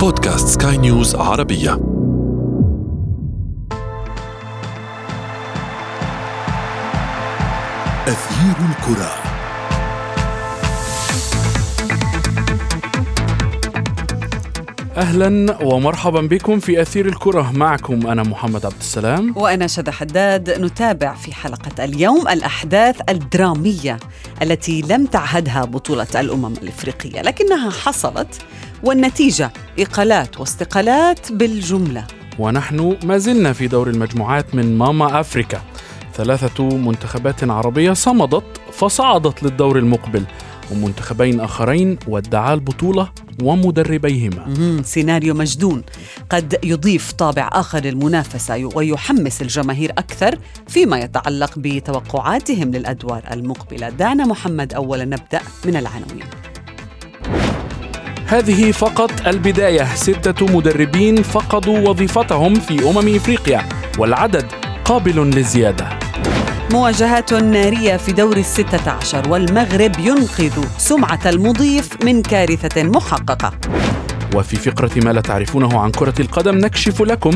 بودكاست سكاي نيوز عربية. أثير الكرة. أهلا ومرحبا بكم في أثير الكرة. معكم أنا محمد عبد السلام. وأنا شذى حداد. نتابع في حلقة اليوم الأحداث الدرامية التي لم تعهدها بطولة الأمم الإفريقية لكنها حصلت والنتيجة إقالات واستقالات بالجملة. ونحن ما زلنا في دور المجموعات من ماما أفريكا. ثلاثة منتخبات عربية صمدت فصعدت للدور المقبل. ومنتخبين آخرين ودعا البطولة ومدربيهما. سيناريو مجدون قد يضيف طابع آخر للمنافسة ويحمس الجماهير أكثر فيما يتعلق بتوقعاتهم للأدوار المقبلة. دعنا محمد أولا نبدأ من العناوين. هذه فقط البداية. ستة مدربين فقدوا وظيفتهم في أمم إفريقيا والعدد قابل للزيادة. مواجهات نارية في دور الستة عشر والمغرب ينقذ سمعة المضيف من كارثة محققة. وفي فقرة ما لا تعرفونه عن كرة القدم نكشف لكم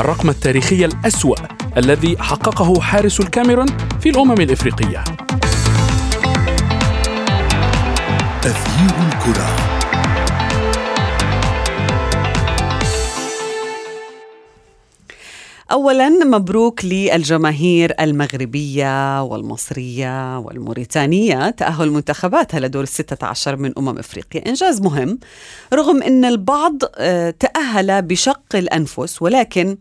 الرقم التاريخي الأسوأ الذي حققه حارس الكاميرون في الأمم الإفريقية. أثير الكرة. أولا مبروك للجماهير المغربية والمصرية والموريتانية تأهل منتخباتها لدور الستة عشر من أمم إفريقيا. إنجاز مهم رغم أن البعض آه، تأهل بشق الأنفس ولكن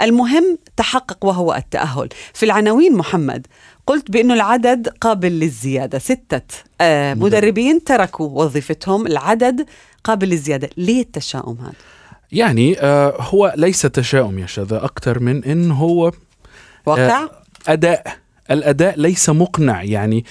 المهم تحقق وهو التأهل. في العناوين محمد قلت بأنه العدد قابل للزيادة. ستة آه، مدربين تركوا وظيفتهم العدد قابل للزيادة. ليه التشاؤم هذا؟ يعني آه هو ليس تشاؤم يا شذا أكثر من إن هو واقع؟ أداء الأداء ليس مقنع. يعني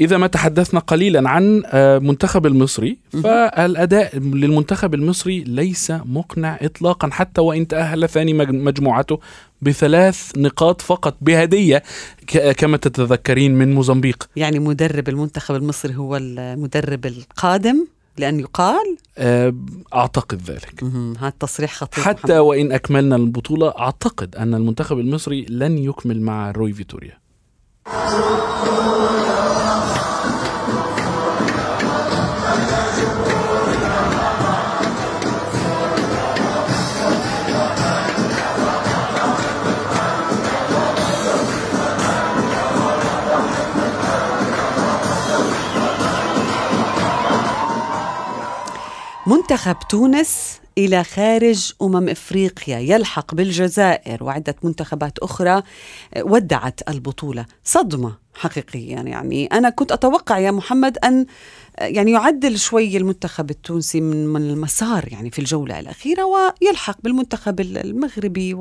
إذا ما تحدثنا قليلا عن آه، منتخب المصري فالأداء للمنتخب المصري ليس مقنع إطلاقا حتى وإن تأهل ثاني مج- مجموعته بثلاث نقاط فقط بهدية كما تتذكرين من موزمبيق. يعني مدرب المنتخب المصري هو المدرب القادم؟ لأن يقال آه، أعتقد ذلك. هذا تصريح خطير حتى محمد. وإن أكملنا البطولة أعتقد أن المنتخب المصري لن يكمل مع روي فيتوريا منتخب تونس إلى خارج أمم إفريقيا يلحق بالجزائر وعدة منتخبات أخرى ودعت البطولة. صدمة. حقيقيا يعني أنا كنت أتوقع يا محمد أن يعني يعدل شوي المنتخب التونسي من من المسار يعني في الجولة الأخيرة ويلحق بالمنتخب المغربي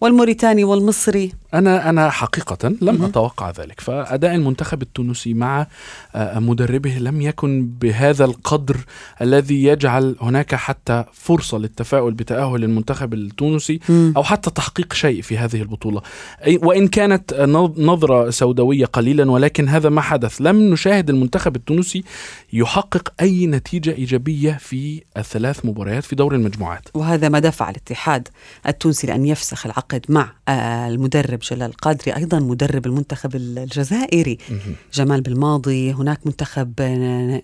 والموريتاني والمصري. أنا أنا حقيقة لم أتوقع ذلك فأداء المنتخب التونسي مع آه، مدربه لم يكن بهذا القدر الذي يجعل هناك حتى فرصة للتفاؤل بتأهل المنتخب التونسي أو حتى تحقيق شيء في هذه البطولة. وإن كانت نظ- نظرة سوداوية قليلا ولكن هذا ما حدث. لم نشاهد المنتخب التونسي يحقق أي نتيجة إيجابية في الثلاث مباريات في دور المجموعات. وهذا ما دفع الاتحاد التونسي لأن يفسخ العقد مع آه، المدرب جلال القادري أيضا مدرب المنتخب الجزائري. جمال بالماضي هناك منتخب آه،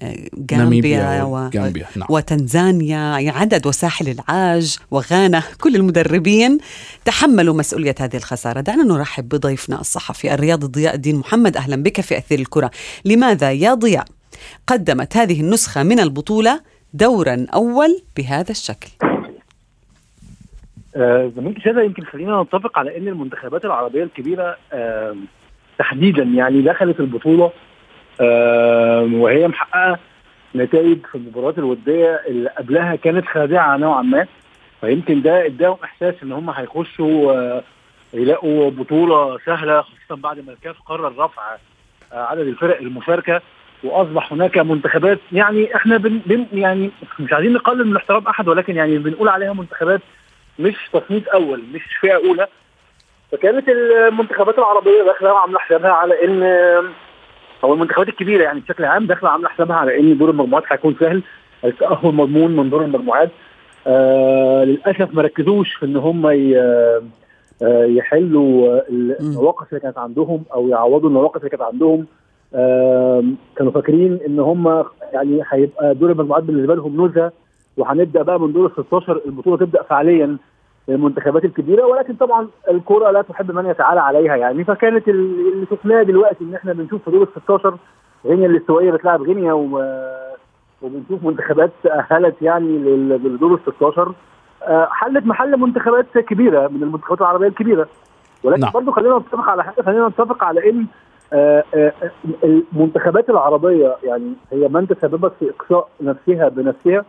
غامبيا و... وغامبيا، نعم. وتنزانيا يعني عدد وساحل العاج وغانا كل المدربين تحملوا مسؤولية هذه الخسارة. دعنا نرحب بضيفنا الصحفي الرياضي ضياء الدين محمد أهلا بك في أثير الكرة. لماذا يا ضياء قدمت هذه النسخة من البطولة دورا أول بهذا الشكل؟ آه، زميلتي شذا يمكن خلينا نتفق على إن المنتخبات العربية الكبيرة آه، تحديدا يعني دخلت البطولة آه، وهي محققة نتائج في المباريات الودية اللي قبلها كانت خادعة نوعا ما. فيمكن ده اداهم إحساس إن هم هيخشوا آه، يلاقوا بطولة سهلة خاصة بعد ما الكاف قرر رفع آه، عدد الفرق المشاركة وأصبح هناك منتخبات يعني إحنا بن بن يعني مش عايزين نقلل من احترام أحد ولكن يعني بنقول عليها منتخبات مش تصنيف أول مش فئة أولى. فكانت المنتخبات العربية داخلة وعامله حسابها على إن أو المنتخبات الكبيرة يعني بشكل عام داخلة عامله حسابها على إن دور المجموعات هيكون سهل التأهل مضمون من دور المجموعات. آه للأسف ما ركزوش في إن هم آه، يحلوا النواقص اللي كانت عندهم أو يعوضوا النواقص اللي كانت عندهم. آه كانوا فاكرين إن هم يعني هيبقى دور المجموعات بالنسبة لهم نزهة وهنبدأ بقى من دور ال 16 البطولة تبدأ فعليا للمنتخبات الكبيرة ولكن طبعا الكرة لا تحب من يتعالى عليها يعني. فكانت ال- اللي شفناه دلوقتي إن إحنا بنشوف في دور ال 16 غينيا الاستوائية بتلعب غينيا و- وبنشوف منتخبات تاهلت يعني لل- للدور ال 16 آه، حلت محل منتخبات كبيرة من المنتخبات العربية الكبيرة. ولكن نعم. برضه خلينا نتفق على حاجة خلينا نتفق على إن آه، آه، المنتخبات العربية يعني هي من تسببت في إقصاء نفسها بنفسها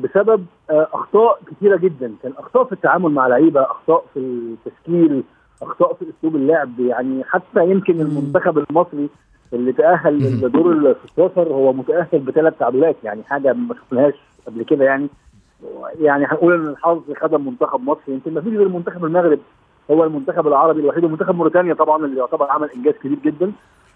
بسبب آه، أخطاء كثيره جدا. كان أخطاء في التعامل مع لعيبة أخطاء في التشكيل أخطاء في أسلوب اللعب. يعني حتى يمكن المنتخب المصري اللي تأهل. لدور ال 16 هو متأهل بثلاث تعادلات. يعني حاجة ما شفناهاش قبل كده يعني. يعني هنقول إن الحظ خدم منتخب مصر يمكن ما فيش غير منتخب المغرب هو المنتخب العربي الوحيد ومنتخب موريتانيا طبعا اللي يعتبر عمل إنجاز كبير جدا.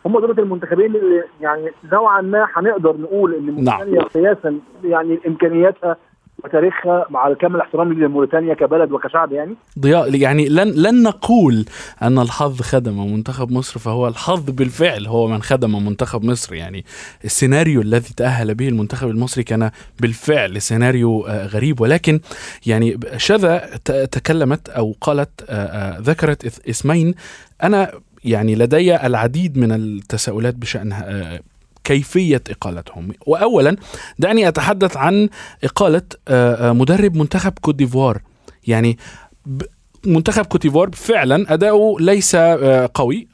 هم دول المنتخبين اللي يعني نوعا ما هنقدر نقول إن موريتانيا قياسا يعني إمكانياتها وتاريخها مع كامل احترامي لموريتانيا كبلد وكشعب يعني؟ ضياء يعني لن لن نقول أن الحظ خدم منتخب مصر فهو الحظ بالفعل هو من خدم منتخب مصر. يعني السيناريو الذي تأهل به المنتخب المصري كان بالفعل سيناريو آه، غريب. ولكن يعني شذا تكلمت أو قالت آه، آه، ذكرت اسمين أنا يعني لدي العديد من التساؤلات بشان كيفية إقالتهم. وأولا دعني أتحدث عن إقالة آه، آه، مدرب منتخب كوت ديفوار. يعني منتخب كوتيفوار فعلا أداؤه ليس آه، قوي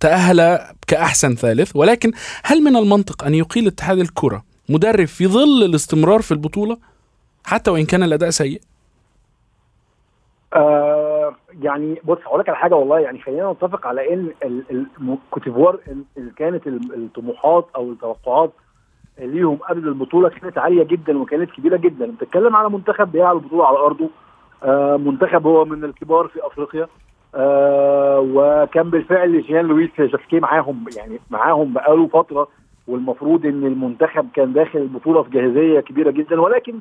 تأهل كأحسن ثالث. ولكن هل من المنطق أن يقيل اتحاد الكرة مدرب في ظل الاستمرار في البطولة؟ حتى وإن كان الأداء سيء؟ آه يعني بص هقول لك على حاجة والله يعني خلينا نتفق على إن ال- ال- م- كوتيفوار ال- ال- كانت ال- الطموحات أو التوقعات ليهم قبل البطولة كانت عالية جدا وكانت كبيرة جدا. بتتكلم على منتخب بيلعب البطولة على أرضه. آه منتخب هو من الكبار في أفريقيا. آه وكان بالفعل جيان لويس جاسكي معاهم يعني معاهم بقاله فترة. والمفروض إن المنتخب كان داخل البطولة في جاهزية كبيرة جدا ولكن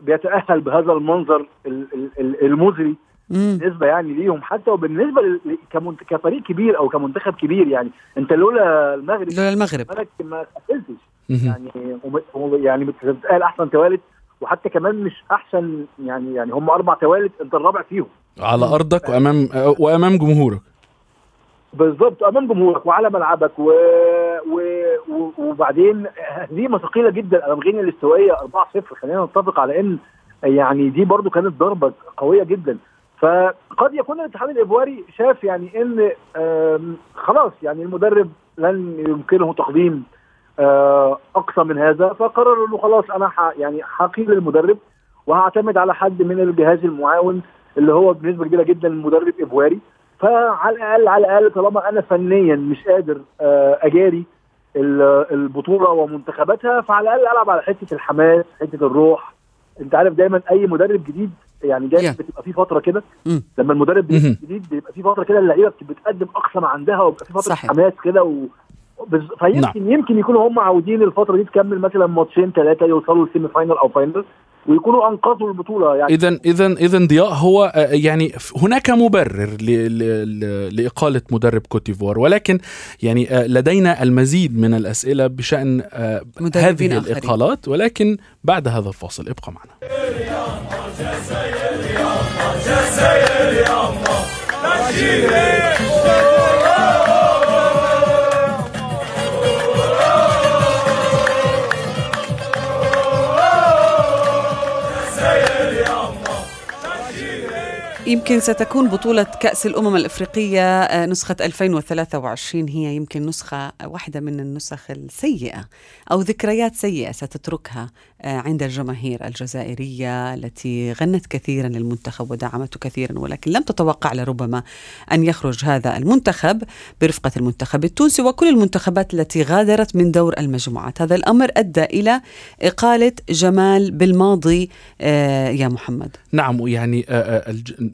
بيتأهل بهذا المنظر ال- ال- ال- المزري. بالنسبة يعني ليهم حتى وبالنسبة ل- كمنت- كفريق كبير أو كمنتخب كبير يعني. أنت لولا المغرب لولا المغرب. مالك ما تاهلتش مهم. يعني وم- يعني بتتقال أحسن توالد وحتى كمان مش أحسن يعني يعني هم أربع توالد أنت الرابع فيهم. على أرضك وأمام وأمام جمهورك. بالظبط أمام جمهورك وعلى ملعبك و... و... و... وبعدين هزيمه ثقيله جدا. امام غينيا الاستوائية 4-0 خلينا نتفق على إن يعني دي برضو كانت ضربة قوية جدا. فقد يكون الاتحاد الايفواري شاف يعني إن خلاص يعني المدرب لن يمكنه تقديم آه، أقصى من هذا فقرر إنه خلاص أنا. يعني هقيل المدرب وهعتمد على حد من الجهاز المعاون اللي هو بنسبة كبيرة جدا مدرب ايفواري فعلى الأقل على الأقل طالما أنا فنيا مش قادر آه، أجاري ال- البطولة ومنتخباتها فعلى الأقل ألعب على حتة الحماس حتة الروح أنت عارف دايما أي مدرب جديد يعني Yeah. بتبقى في فترة كده. لما المدرب. جديد بيبقى في فترة كده اللعيبة بت- بتقدم أقصى ما عندها وبيبقى في فترة صحيح. حماس كده و... بز... فيمكن نعم. يمكن يكونوا هم عاوزين الفترة دي تكمل مثلا ماتشين ثلاثة يوصلوا لل semi final أو final ويكونوا انقذوا البطولة يعني. اذا اذا اذا ضياء هو آه، يعني هناك مبرر لإقالة مدرب كوتيفوار ولكن يعني آه، لدينا المزيد من الأسئلة بشأن آه، هذه آخرين. الإقالات ولكن بعد هذا الفاصل ابقى معنا. يمكن ستكون بطولة كأس الأمم الإفريقية آه، نسخة 2023 هي يمكن نسخة واحدة من النسخ السيئة أو ذكريات سيئة ستتركها آه، عند الجماهير الجزائرية التي غنت كثيرا للمنتخب ودعمته كثيرا ولكن لم تتوقع لربما أن يخرج هذا المنتخب برفقة المنتخب التونسي وكل المنتخبات التي غادرت من دور المجموعات. هذا الأمر أدى إلى إقالة جمال بالماضي آه، يا محمد. نعم يعني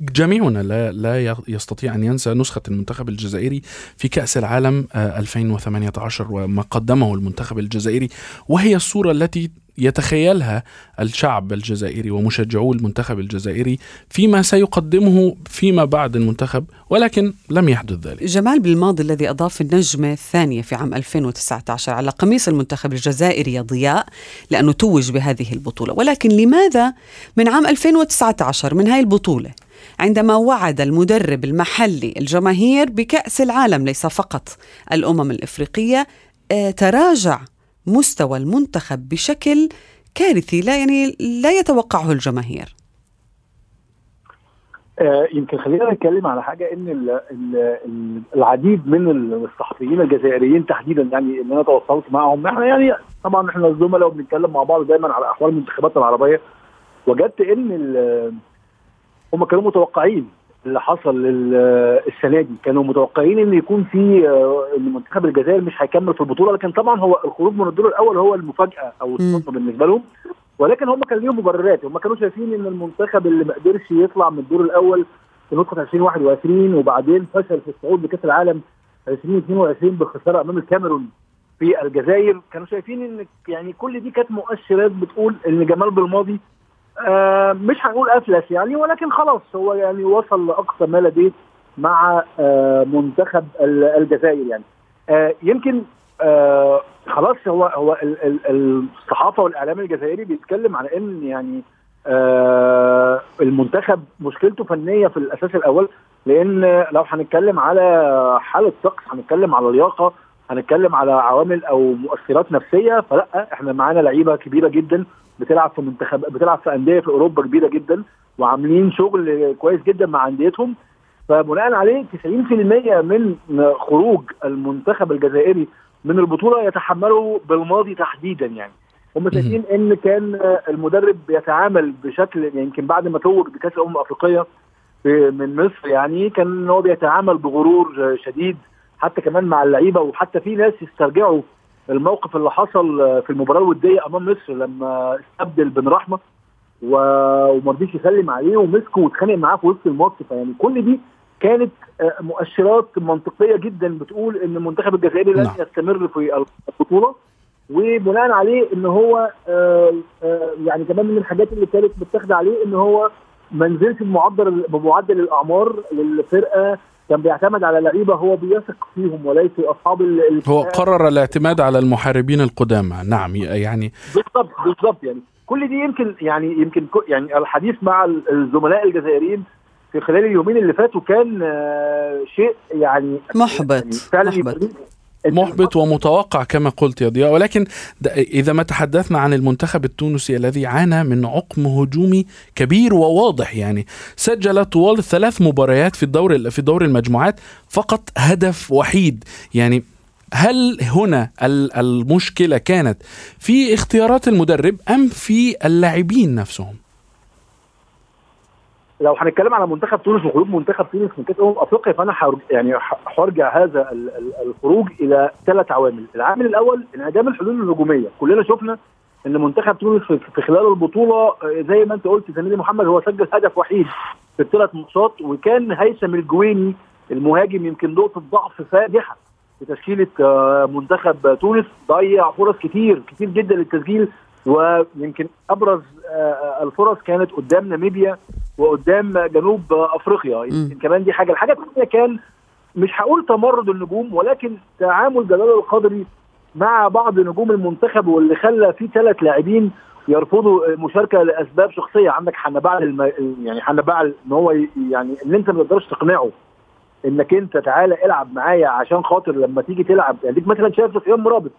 جميعنا لا لا يستطيع أن ينسى نسخة المنتخب الجزائري في كأس العالم آه، 2018 وما قدمه المنتخب الجزائري. وهي الصورة التي يتخيلها الشعب الجزائري ومشجعو المنتخب الجزائري فيما سيقدمه فيما بعد المنتخب ولكن لم يحدث ذلك. جمال بالماضي الذي أضاف النجمة الثانية في عام 2019 على قميص المنتخب الجزائري ضياء لأنه توج بهذه البطولة. ولكن لماذا من عام 2019 من هاي البطولة عندما وعد المدرب المحلي الجماهير بكأس العالم ليس فقط الأمم الإفريقية آه، تراجع مستوى المنتخب بشكل كارثي لا يعني لا يتوقعه الجماهير. آه يمكن خلينا نتكلم على حاجة إن ال ال ال العديد من الصحفيين الجزائريين تحديدا يعني اللي أنا تواصلت معهم إحنا يعني طبعا إحنا الزملاء وبنتكلم مع بعض دايما على احوال المنتخبات العربية وجدت إن هم كانوا متوقعين اللي حصل السنة دي. كانوا متوقعين إن يكون في آه، إن منتخب الجزائر مش هيكمل في البطولة لكن طبعا هو الخروج من الدور الأول هو المفاجأة أو الصدمة بالنسبة لهم. ولكن هم كان ليهم مبررات. هم كانوا شايفين إن المنتخب اللي ما قدرش يطلع من الدور الأول في نسخه 2021 وبعدين فشل في الصعود لكأس العالم 2022 بخسارة أمام الكاميرون في الجزائر. كانوا شايفين إن يعني كل دي كانت مؤشرات بتقول إن جمال بالماضي آه مش هنقول أفلس يعني ولكن خلاص هو يعني وصل لأقصى ما لديه مع آه منتخب الجزائر يعني. آه يمكن آه خلاص هو هو الصحافة والإعلام الجزائري بيتكلم على إن يعني آه المنتخب مشكلته فنية في الأساس الأول لإن لو هنتكلم على حالة طقس هنتكلم على لياقه هنتكلم على عوامل أو مؤثرات نفسية فلأ إحنا معانا لعيبة كبيرة جدا بتلعب في منتخب بتلعب في أندية في أوروبا كبيرة جدا وعاملين شغل كويس جدا مع أنديتهم. فبناء عليه 90% من خروج المنتخب الجزائري من البطولة يتحملوا بالماضي تحديدا يعني. هم شايفين إن كان المدرب بيتعامل بشكل يعني يمكن بعد ما توج بكأس الأمم الأفريقية من مصر يعني كان إن هو بيتعامل بغرور شديد حتى كمان مع اللعيبة وحتى في ناس يسترجعوا الموقف اللي حصل في المباراة الودية أمام مصر لما استبدل بن رحمة وما رضيش يسلم عليه ومسكه واتخانق معاه في وسط الماتش فيعني كل دي كانت آه، مؤشرات منطقية جدا بتقول إن المنتخب الجزائري لن نعم. يستمر في البطولة وبناء عليه إن هو آه، آه، يعني كمان من الحاجات اللي كانت متاخدة عليه إن هو ما نزلش بمعدل بمعدل الأعمار للفرقة كان بيعتمد على لعيبة هو بيثق فيهم وليس أصحاب هو قرر الاعتماد على المحاربين القدامى نعم يعني بالضبط بالضبط يعني كل دي يمكن يعني يمكن يعني الحديث مع الزملاء الجزائريين في خلال اليومين اللي فاتوا كان آه، شيء يعني محبط يعني فعلا محبط. محبط ومتوقع كما قلت يا ضياء ولكن إذا ما تحدثنا عن المنتخب التونسي الذي عانى من عقم هجومي كبير وواضح يعني سجل طوال ثلاث مباريات في الدور في دور المجموعات فقط هدف وحيد يعني هل هنا المشكلة كانت في اختيارات المدرب أم في اللاعبين نفسهم؟ لو هنتكلم على منتخب تونس وخروج منتخب تونس من كأس أمم أفريقيا فأنا يعني هرجع هذا الخروج إلى ثلاث عوامل، العامل الأول انعدام الحلول الهجومية، كلنا شفنا إن منتخب تونس في خلال البطولة آه، زي ما أنت قلت زميلي محمد هو سجل هدف وحيد في الثلاث ماتشات وكان هيثم الجويني المهاجم يمكن نقطه ضعف فادحة في تشكيله آه، منتخب تونس. ضيع فرص كتير كتير جدا للتسجيل ويمكن أبرز آه، الفرص كانت قدام ناميبيا. وقدام جنوب افريقيا. يمكن كمان دي حاجة. الحاجة الثانية كان مش هقول تمرد النجوم ولكن تعامل جلال القدري مع بعض نجوم المنتخب واللي خلى في ثلاث لاعبين يرفضوا المشاركه لأسباب شخصية. عندك حنبعل الم... يعني حنبعل إن هو يعني إن أنت ما تقدرش تقنعه إنك أنت تعالى إلعب معايا عشان خاطر لما تيجي تلعب. يعني مثلا شايف سفيان مرابط.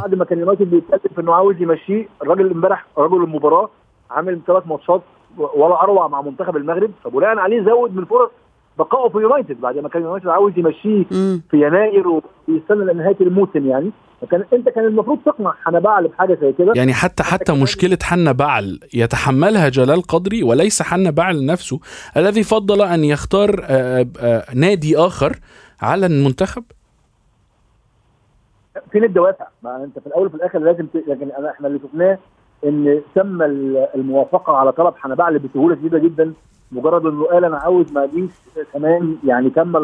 بعد ما كان يونايتد بيتكلم في إنه عاوز يمشيه الراجل امبارح رجل المباراة عامل ثلاث ماتشات ولا اروع مع منتخب المغرب. فبناء عليه زود من فرص بقائه في يونايتد بعد ما كان يونايتد عاوز يمشيه في يناير ويستنى لنهاية الموسم يعني. فكان أنت كان المفروض تقنع حنا بعل بحاجة زي كده. يعني حتى حتى مشكلة حنا بعل يتحملها جلال قدري وليس حنا بعل نفسه. الذي فضل أن يختار آآ آه، آآ آه، نادي آخر على المنتخب؟ فين الدوافع؟ ما أنت في الأول وفي الآخر لازم ت... لكن إحنا اللي شفناه إن تم الموافقة على طلب حنبعل بسهولة شديدة جدا مجرد إنه قال أنا عاوز ما أجيش كمان يعني كمل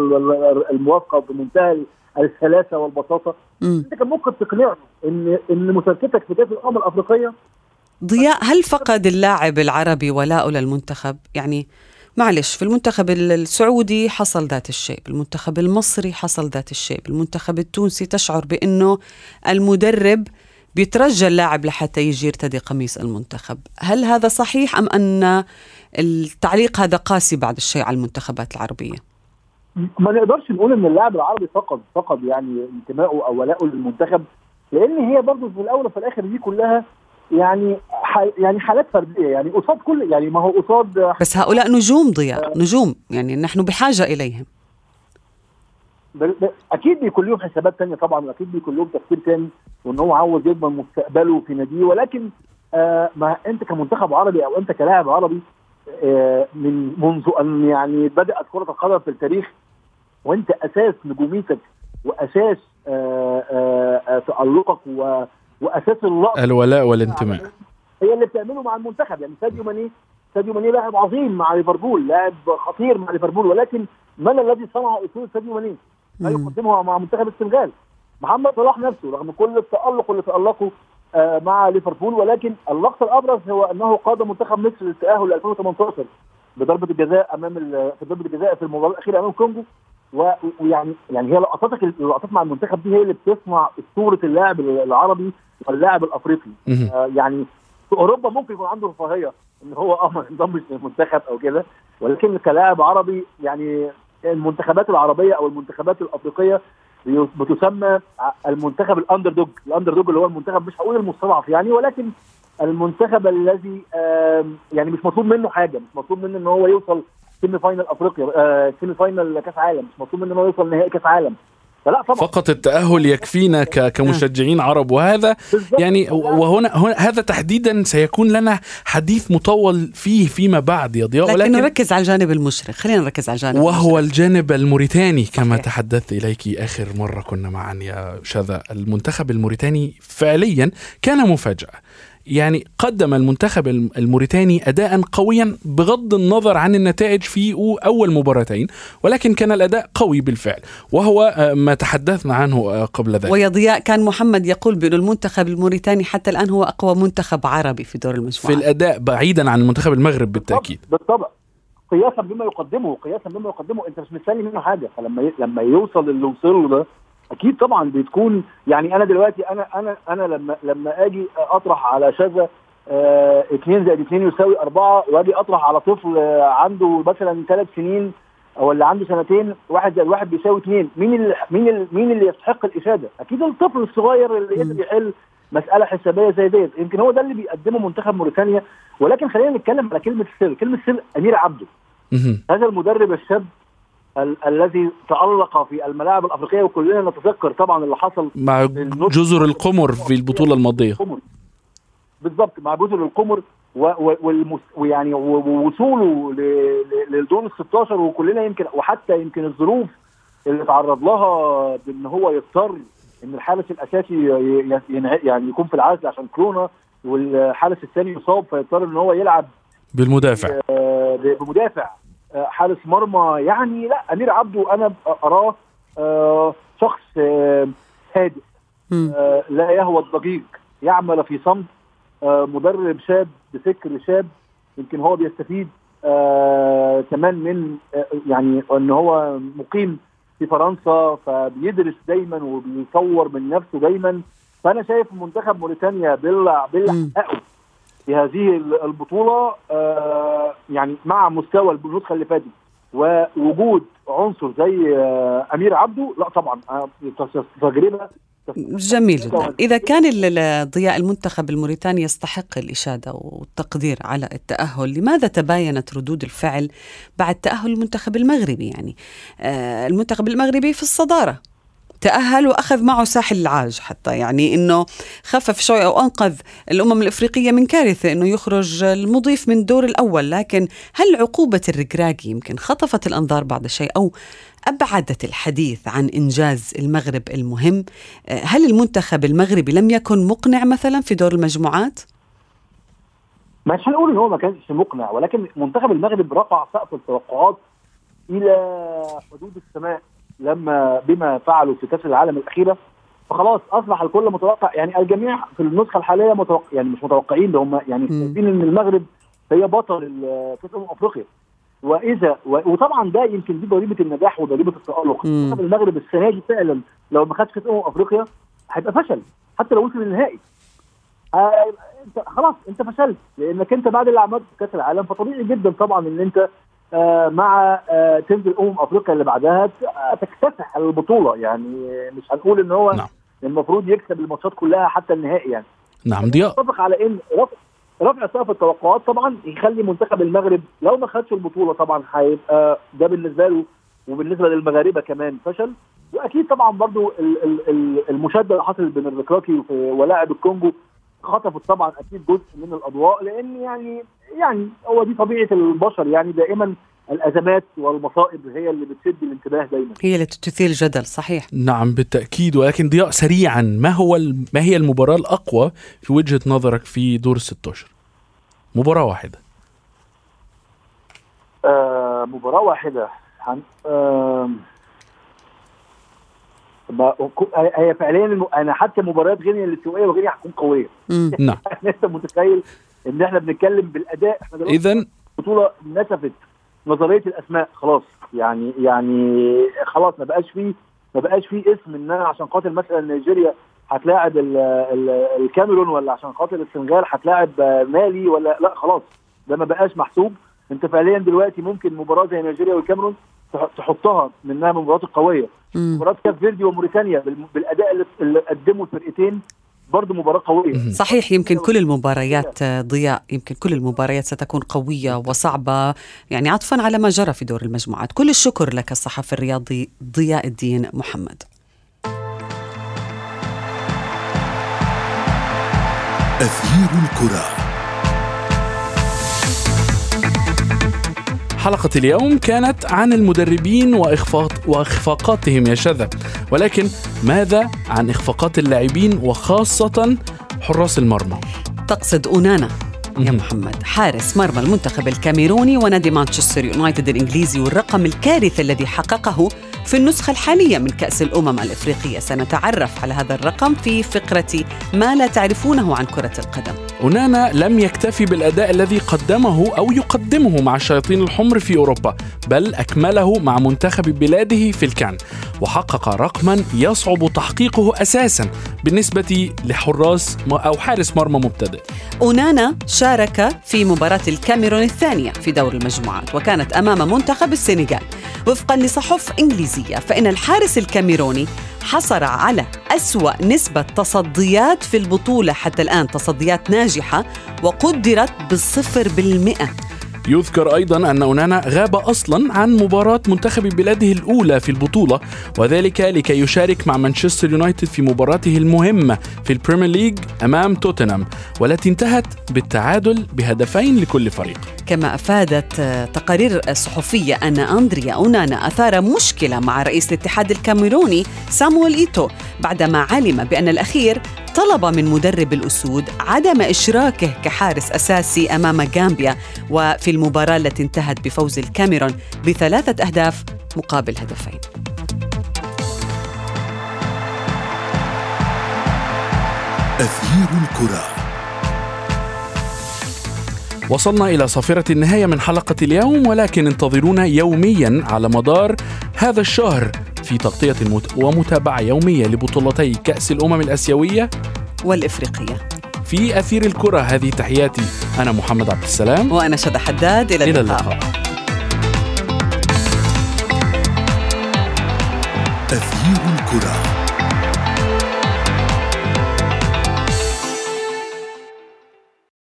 الموافقة بمنتهى السلاسة والبساطة. أنت كان ممكن تقنعه ان إن مشاركتك في كأس الأمم الأفريقية ضياء هل فقد اللاعب العربي ولاءه للمنتخب؟ يعني معلش في المنتخب السعودي حصل ذات الشيء بالمنتخب المصري حصل ذات الشيء بالمنتخب التونسي تشعر بأنه المدرب بيترجى اللاعب لحتى يجي يرتدي قميص المنتخب. هل هذا صحيح أم أن التعليق هذا قاسي بعد الشيء على المنتخبات العربية؟ ما نقدرش نقول إن اللاعب العربي فقد فقد يعني انتمائه أو ولاءه للمنتخب لأن هي برضه في الأول وفي الآخر دي كلها يعني يعني حالات فردية. يعني قصاد كل يعني ما هو قصاد بس هؤلاء نجوم ضياء نجوم. يعني نحن بحاجة إليهم. أكيد بيكون لهم حسابات ثانية طبعا وأكيد بيكون لهم تفكير ثاني وإن هو عاوز يضمن مستقبله في ناديه. ولكن آه ما أنت كمنتخب عربي أو أنت كلاعب عربي آه من منذ أن يعني بدأت كرة القدم في التاريخ وأنت أساس نجوميتك وأساس آه آه آه تألقك وأساس اللقب. الولاء والانتماء. هي اللي بتعمله مع المنتخب. يعني ساديو ماني ساديو ماني لاعب عظيم مع ليفربول لاعب خطير مع ليفربول ولكن من الذي صنع أصول ساديو ماني؟ ما يقدمه مع منتخب السنغال. محمد صلاح نفسه رغم كل التألق اللي تألقه آه مع ليفربول ولكن اللقطة الأبرز هو أنه قاد منتخب مصر للتأهل ل 2018 بضربة الجزاء أمام في ضربة الجزاء في المباراة الأخيرة أمام كونجو ويعني يعني هي لقطاتك اللقطات مع المنتخب دي هي اللي بتصنع أسطورة اللاعب العربي واللاعب الأفريقي. آه يعني في أوروبا ممكن يكون عنده رفاهية إن هو آه ما ينضمش للمنتخب أو كده ولكن كلاعب عربي يعني المنتخبات العربية أو المنتخبات الأفريقية بتسمى المنتخب ال underdog ال underdog اللي هو المنتخب مش هقول المستضعف يعني ولكن المنتخب الذي يعني مش مطلوب منه حاجة مش مطلوب منه إن هو يوصل semi final أفريقيا آه semi final كأس عالم مش مطلوب منه انه يوصل نهائي كأس عالم. فلا طبعا. فقط التأهل يكفينا كمشجعين عرب. وهذا يعني وهنا هنا هذا تحديدا سيكون لنا حديث مطول فيه فيما بعد يا ضياء. لكن نركز على الجانب المشرق. خلينا نركز على الجانب وهو المشرق. الجانب الموريتاني كما صحيح. تحدثت إليك آخر مرة كنا معا يا شذا المنتخب الموريتاني. فعليا كان مفاجأة. يعني قدم المنتخب الموريتاني اداء قويا بغض النظر عن النتائج في أول مباراتين ولكن كان الأداء قوي بالفعل وهو ما تحدثنا عنه قبل ذلك. ويا ضياء كان محمد يقول بأن المنتخب الموريتاني حتى الآن هو أقوى منتخب عربي في دور المجموعات في الأداء بعيدا عن المنتخب المغرب بالتأكيد. بالطبع. قياسا بما يقدمه قياسا بما يقدمه. أنت مش مستني منه حاجة. فلما لما يوصل اللي وصل له ده أكيد طبعا بتكون يعني أنا دلوقتي أنا أنا أنا لما لما آجي أطرح على شذا آه اثنين زائد اثنين يساوي أربعة وآجي أطرح على طفل آه عنده مثلا ثلاث سنين أو اللي عنده سنتين واحد زائد واحد بيساوي اثنين مين اللي مين اللي مين اللي يستحق الإشادة؟ أكيد الطفل الصغير اللي يقدر يحل مسألة حسابية زي ديت. يمكن هو ده اللي بيقدمه منتخب موريتانيا. ولكن خلينا نتكلم على كلمة السر كلمة السر أمير عبده. هذا المدرب الشاب ال- الذي تألق في الملاعب الأفريقية وكلنا نتذكر طبعا اللي حصل مع جزر القمر في البطولة الماضية. بالضبط مع جزر القمر. ويعني ووصوله للدور ال 16 وكلنا يمكن وحتى يمكن الظروف اللي تعرض لها بإن هو يضطر إن الحارس الأساسي يعني يكون في العزل عشان كورونا والحارس الثاني يصاب فيضطر إن هو يلعب بالمدافع. بمدافع. حارس مرمى يعني لا أمير عبده أنا أراه شخص هادئ لا يهوى الضجيج يعمل في صمت مدرب شاب بفكر شاب يمكن هو بيستفيد كمان من يعني إن هو مقيم في فرنسا فبيدرس دايما وبيطور من نفسه دايما. فأنا شايف منتخب موريتانيا باللي حققه في هذه البطولة آه يعني مع مستوى النسخه اللي فاتت ووجود عنصر زي آه أمير عبده لا طبعا آه تجربه جميل جدا. إذا كان ضياء المنتخب الموريتاني يستحق الإشادة والتقدير على التأهل لماذا تباينت ردود الفعل بعد تأهل المنتخب المغربي؟ يعني المنتخب المغربي في الصدارة. تأهل وأخذ معه ساحل العاج حتى يعني أنه خفف شوي أو أنقذ الأمم الإفريقية من كارثة أنه يخرج المضيف من الدور الأول. لكن هل عقوبة الركراكي يمكن خطفت الأنظار بعض الشيء أو أبعدت الحديث عن إنجاز المغرب المهم؟ هل المنتخب المغربي لم يكن مقنع مثلا في دور المجموعات؟ مش هنقول إن هو ما كانش مقنع ولكن منتخب المغرب رفع سقف التوقعات إلى حدود السماء. لما بما فعلوا في كأس العالم الأخيرة فخلاص أصبح الكل متوقع يعني الجميع في النسخة الحالية متوقع يعني مش متوقعين ده هم يعني. شايفين إن المغرب هي بطل كأس أمم أفريقيا وإذا و- وطبعا ده يمكن دي ضريبة النجاح وضريبة التألق. منتخب المغرب السنة دي فعلا لو ما خدش كأس أمم أفريقيا هيبقى فشل حتى لو وصل للنهائي آه، انت خلاص انت فشلت لأنك أنت بعد اللي عملته في كأس العالم فطبيعي جدا طبعا إن أنت مع آه، تنزل أمم أفريقيا اللي بعدها آه، تكتسح البطولة. يعني مش هنقول إن هو نعم. المفروض يكسب الماتشات كلها حتى النهائي يعني. نعم ضياء اتفق على إن رفع رفع سقف التوقعات طبعا يخلي منتخب المغرب لو ما خدش البطولة طبعا هيبقى ده بالنسبة له وبالنسبة للمغاربة كمان فشل. وأكيد طبعا برضو ال- ال- ال- المشادة اللي حصلت بين الركراكي ولاعب الكونجو خطفت طبعا أكيد جزء من الأضواء لأن يعني يعني هو دي طبيعة البشر يعني دائما الأزمات والمصائب هي اللي بتشد الانتباه دايما. هي اللي تثير جدل صحيح. نعم بالتأكيد ولكن ضياء سريعا ما هو ما هي المباراة الأقوى في وجهة نظرك في دور ال 16 مباراة واحدة. آه مباراة واحدة. هن... آه هي- هي فعليا الم- أنا حتى مباريات غينيا الاستوائيه وغينيا هتكون قوية. مم. نعم. يعني أنت متخيل إن إحنا بنتكلم بالأداء؟ إحنا دلوقتي إذا البطوله نسفت نظرية الأسماء. خلاص. يعني يعني خلاص ما بقاش فيه ما بقاش فيه اسم إن أنا عشان خاطر مثلا نيجيريا هتلاعب ال- ال- الكاميرون ولا عشان خاطر السنغال هتلاعب مالي ولا لا خلاص. ده ما بقاش محسوب. أنت فعليا دلوقتي ممكن مباراة زي نيجيريا والكاميرون تحطها منها من المباريات القويه. مباراه كاب فيردي وموريتانيا بال- بالأداء اللي- اللي قدمه الفرقتين برضه مباراة قوية. صحيح يمكن كل المباريات ضياء يمكن كل المباريات ستكون قوية وصعبة. يعني عطفا على ما جرى في دور المجموعات. كل الشكر لك الصحفي الرياضي ضياء الدين محمد. أثير الكرة. حلقة اليوم كانت عن المدربين وإخفاق وإخفاقاتهم يا شذا. ولكن ماذا عن إخفاقات اللاعبين وخاصة حراس المرمى؟ تقصد أونانا يا. محمد. حارس مرمى المنتخب الكاميروني ونادي مانشستر يونايتد الإنجليزي والرقم الكارثي الذي حققه في النسخة الحالية من كأس الأمم الإفريقية. سنتعرف على هذا الرقم في فقرة ما لا تعرفونه عن كرة القدم. أونانا لم يكتفي بالأداء الذي قدمه أو يقدمه مع الشياطين الحمر في أوروبا بل أكمله مع منتخب بلاده في الكان. وحقق رقما يصعب تحقيقه أساسا بالنسبة لحراس أو حارس مرمى مبتدئ. أونانا شارك في مباراة الكاميرون الثانية في دور المجموعات وكانت أمام منتخب السنغال. وفقا لصحف إنجليزية فإن الحارس الكاميروني حصل على أسوأ نسبة تصديات في البطولة حتى الآن تصديات ناجحة وقدرت بالصفر بالمئة. يذكر أيضا أن أونانا غاب أصلا عن مباراة منتخب بلاده الأولى في البطولة وذلك لكي يشارك مع مانشستر يونايتد في مباراته المهمة في ال Premier League أمام توتنهام والتي انتهت بالتعادل بهدفين لكل فريق. كما أفادت تقارير صحفية أن أندريا أونانا أثار مشكلة مع رئيس الاتحاد الكاميروني سامويل إيتو بعدما علم بأن الأخير طلب من مدرب الأسود عدم إشراكه كحارس أساسي أمام غامبيا وفي المباراة التي انتهت بفوز الكاميرون بثلاثة أهداف مقابل هدفين. أثير الكرة. وصلنا إلى صافرة النهاية من حلقة اليوم ولكن انتظرونا يوميا على مدار هذا الشهر. في تغطية مت- ومتابعة يومية لبطولتي كأس الأمم الآسيوية. والإفريقية. في أثير الكرة هذه تحياتي. أنا محمد عبد السلام. وأنا شذى حداد إلى إلى اللقاء. اللقاء. أثير الكرة.